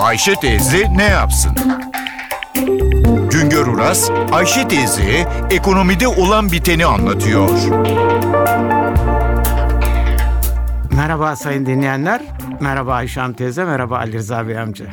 Ayşe teyze ne yapsın? Güngör Uras, Ayşe teyze ekonomide olan biteni anlatıyor. Merhaba sayın dinleyenler. Merhaba Ayşe teyze, merhaba Ali Rıza Bey amca.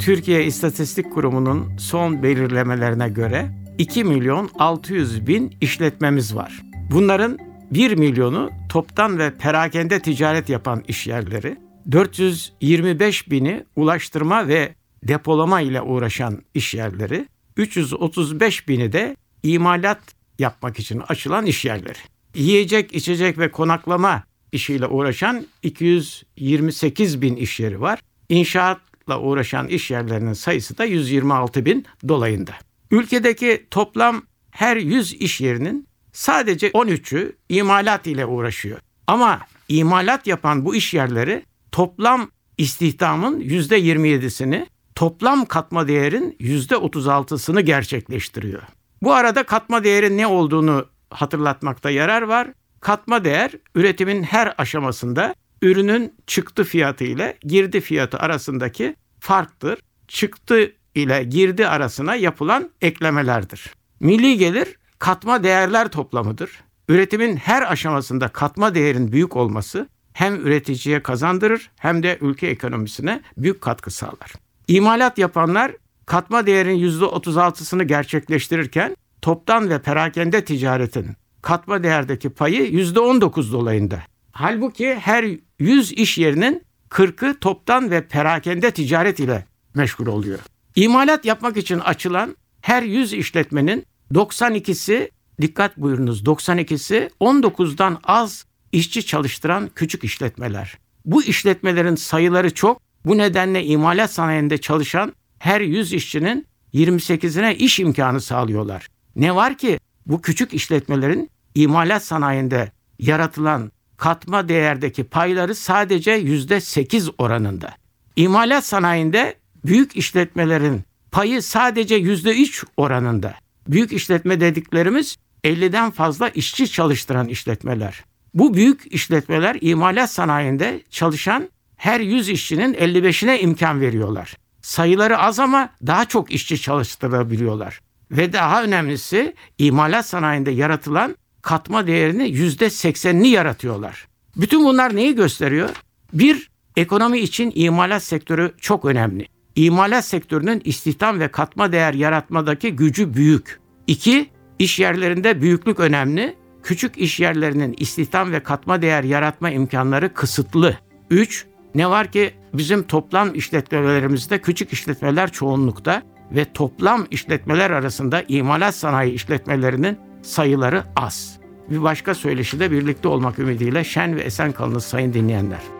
Türkiye İstatistik Kurumu'nun son belirlemelerine göre 2 milyon 600 bin işletmemiz var. Bunların 1 milyonu toptan ve perakende ticaret yapan işyerleri, 425 bini ulaştırma ve depolama ile uğraşan işyerleri, 335 bini de imalat yapmak için açılan işyerleri. Yiyecek, içecek ve konaklama işiyle uğraşan 228 bin iş yeri var. İnşaatla uğraşan iş yerlerinin sayısı da 126 bin dolayında. Ülkedeki toplam her 100 iş yerinin sadece 13'ü imalat ile uğraşıyor. Ama imalat yapan bu iş yerleri toplam istihdamın %27'sini, toplam katma değerin %36'sını gerçekleştiriyor. Bu arada katma değerin ne olduğunu hatırlatmakta yarar var. Katma değer üretimin her aşamasında ürünün çıktı fiyatı ile girdi fiyatı arasındaki farktır. Çıktı ile girdi arasına yapılan eklemelerdir. Milli gelir katma değerler toplamıdır. Üretimin her aşamasında katma değerin büyük olması hem üreticiye kazandırır hem de ülke ekonomisine büyük katkı sağlar. İmalat yapanlar katma değerin %36'sını gerçekleştirirken toptan ve perakende ticaretin katma değerdeki payı %19 dolayında. Halbuki her 100 iş yerinin 40'ı toptan ve perakende ticaret ile meşgul oluyor. İmalat yapmak için açılan her 100 işletmenin 92'si dikkat buyurunuz 92'si 19'dan az işçi çalıştıran küçük işletmeler. Bu işletmelerin sayıları çok. Bu nedenle imalat sanayinde çalışan her 100 işçinin 28'ine iş imkanı sağlıyorlar. Ne var ki bu küçük işletmelerin imalat sanayinde yaratılan katma değerdeki payları sadece yüzde sekiz oranında. İmalat sanayinde büyük işletmelerin payı sadece yüzde üç oranında. Büyük işletme dediklerimiz 50'den fazla işçi çalıştıran işletmeler. Bu büyük işletmeler imalat sanayinde çalışan her 100 işçinin 55'ine imkan veriyorlar. Sayıları az ama daha çok işçi çalıştırabiliyorlar. Ve daha önemlisi imalat sanayinde yaratılan katma değerini yüzde seksenini yaratıyorlar. Bütün bunlar neyi gösteriyor? Bir, ekonomi için imalat sektörü çok önemli. İmalat sektörünün istihdam ve katma değer yaratmadaki gücü büyük. İki, iş yerlerinde büyüklük önemli. Küçük iş yerlerinin istihdam ve katma değer yaratma imkanları kısıtlı. Üç, ne var ki bizim toplam işletmelerimizde küçük işletmeler çoğunlukta ve toplam işletmeler arasında imalat sanayi işletmelerinin sayıları az. Bir başka söyleşide birlikte olmak ümidiyle şen ve esen kalınız sayın dinleyenler.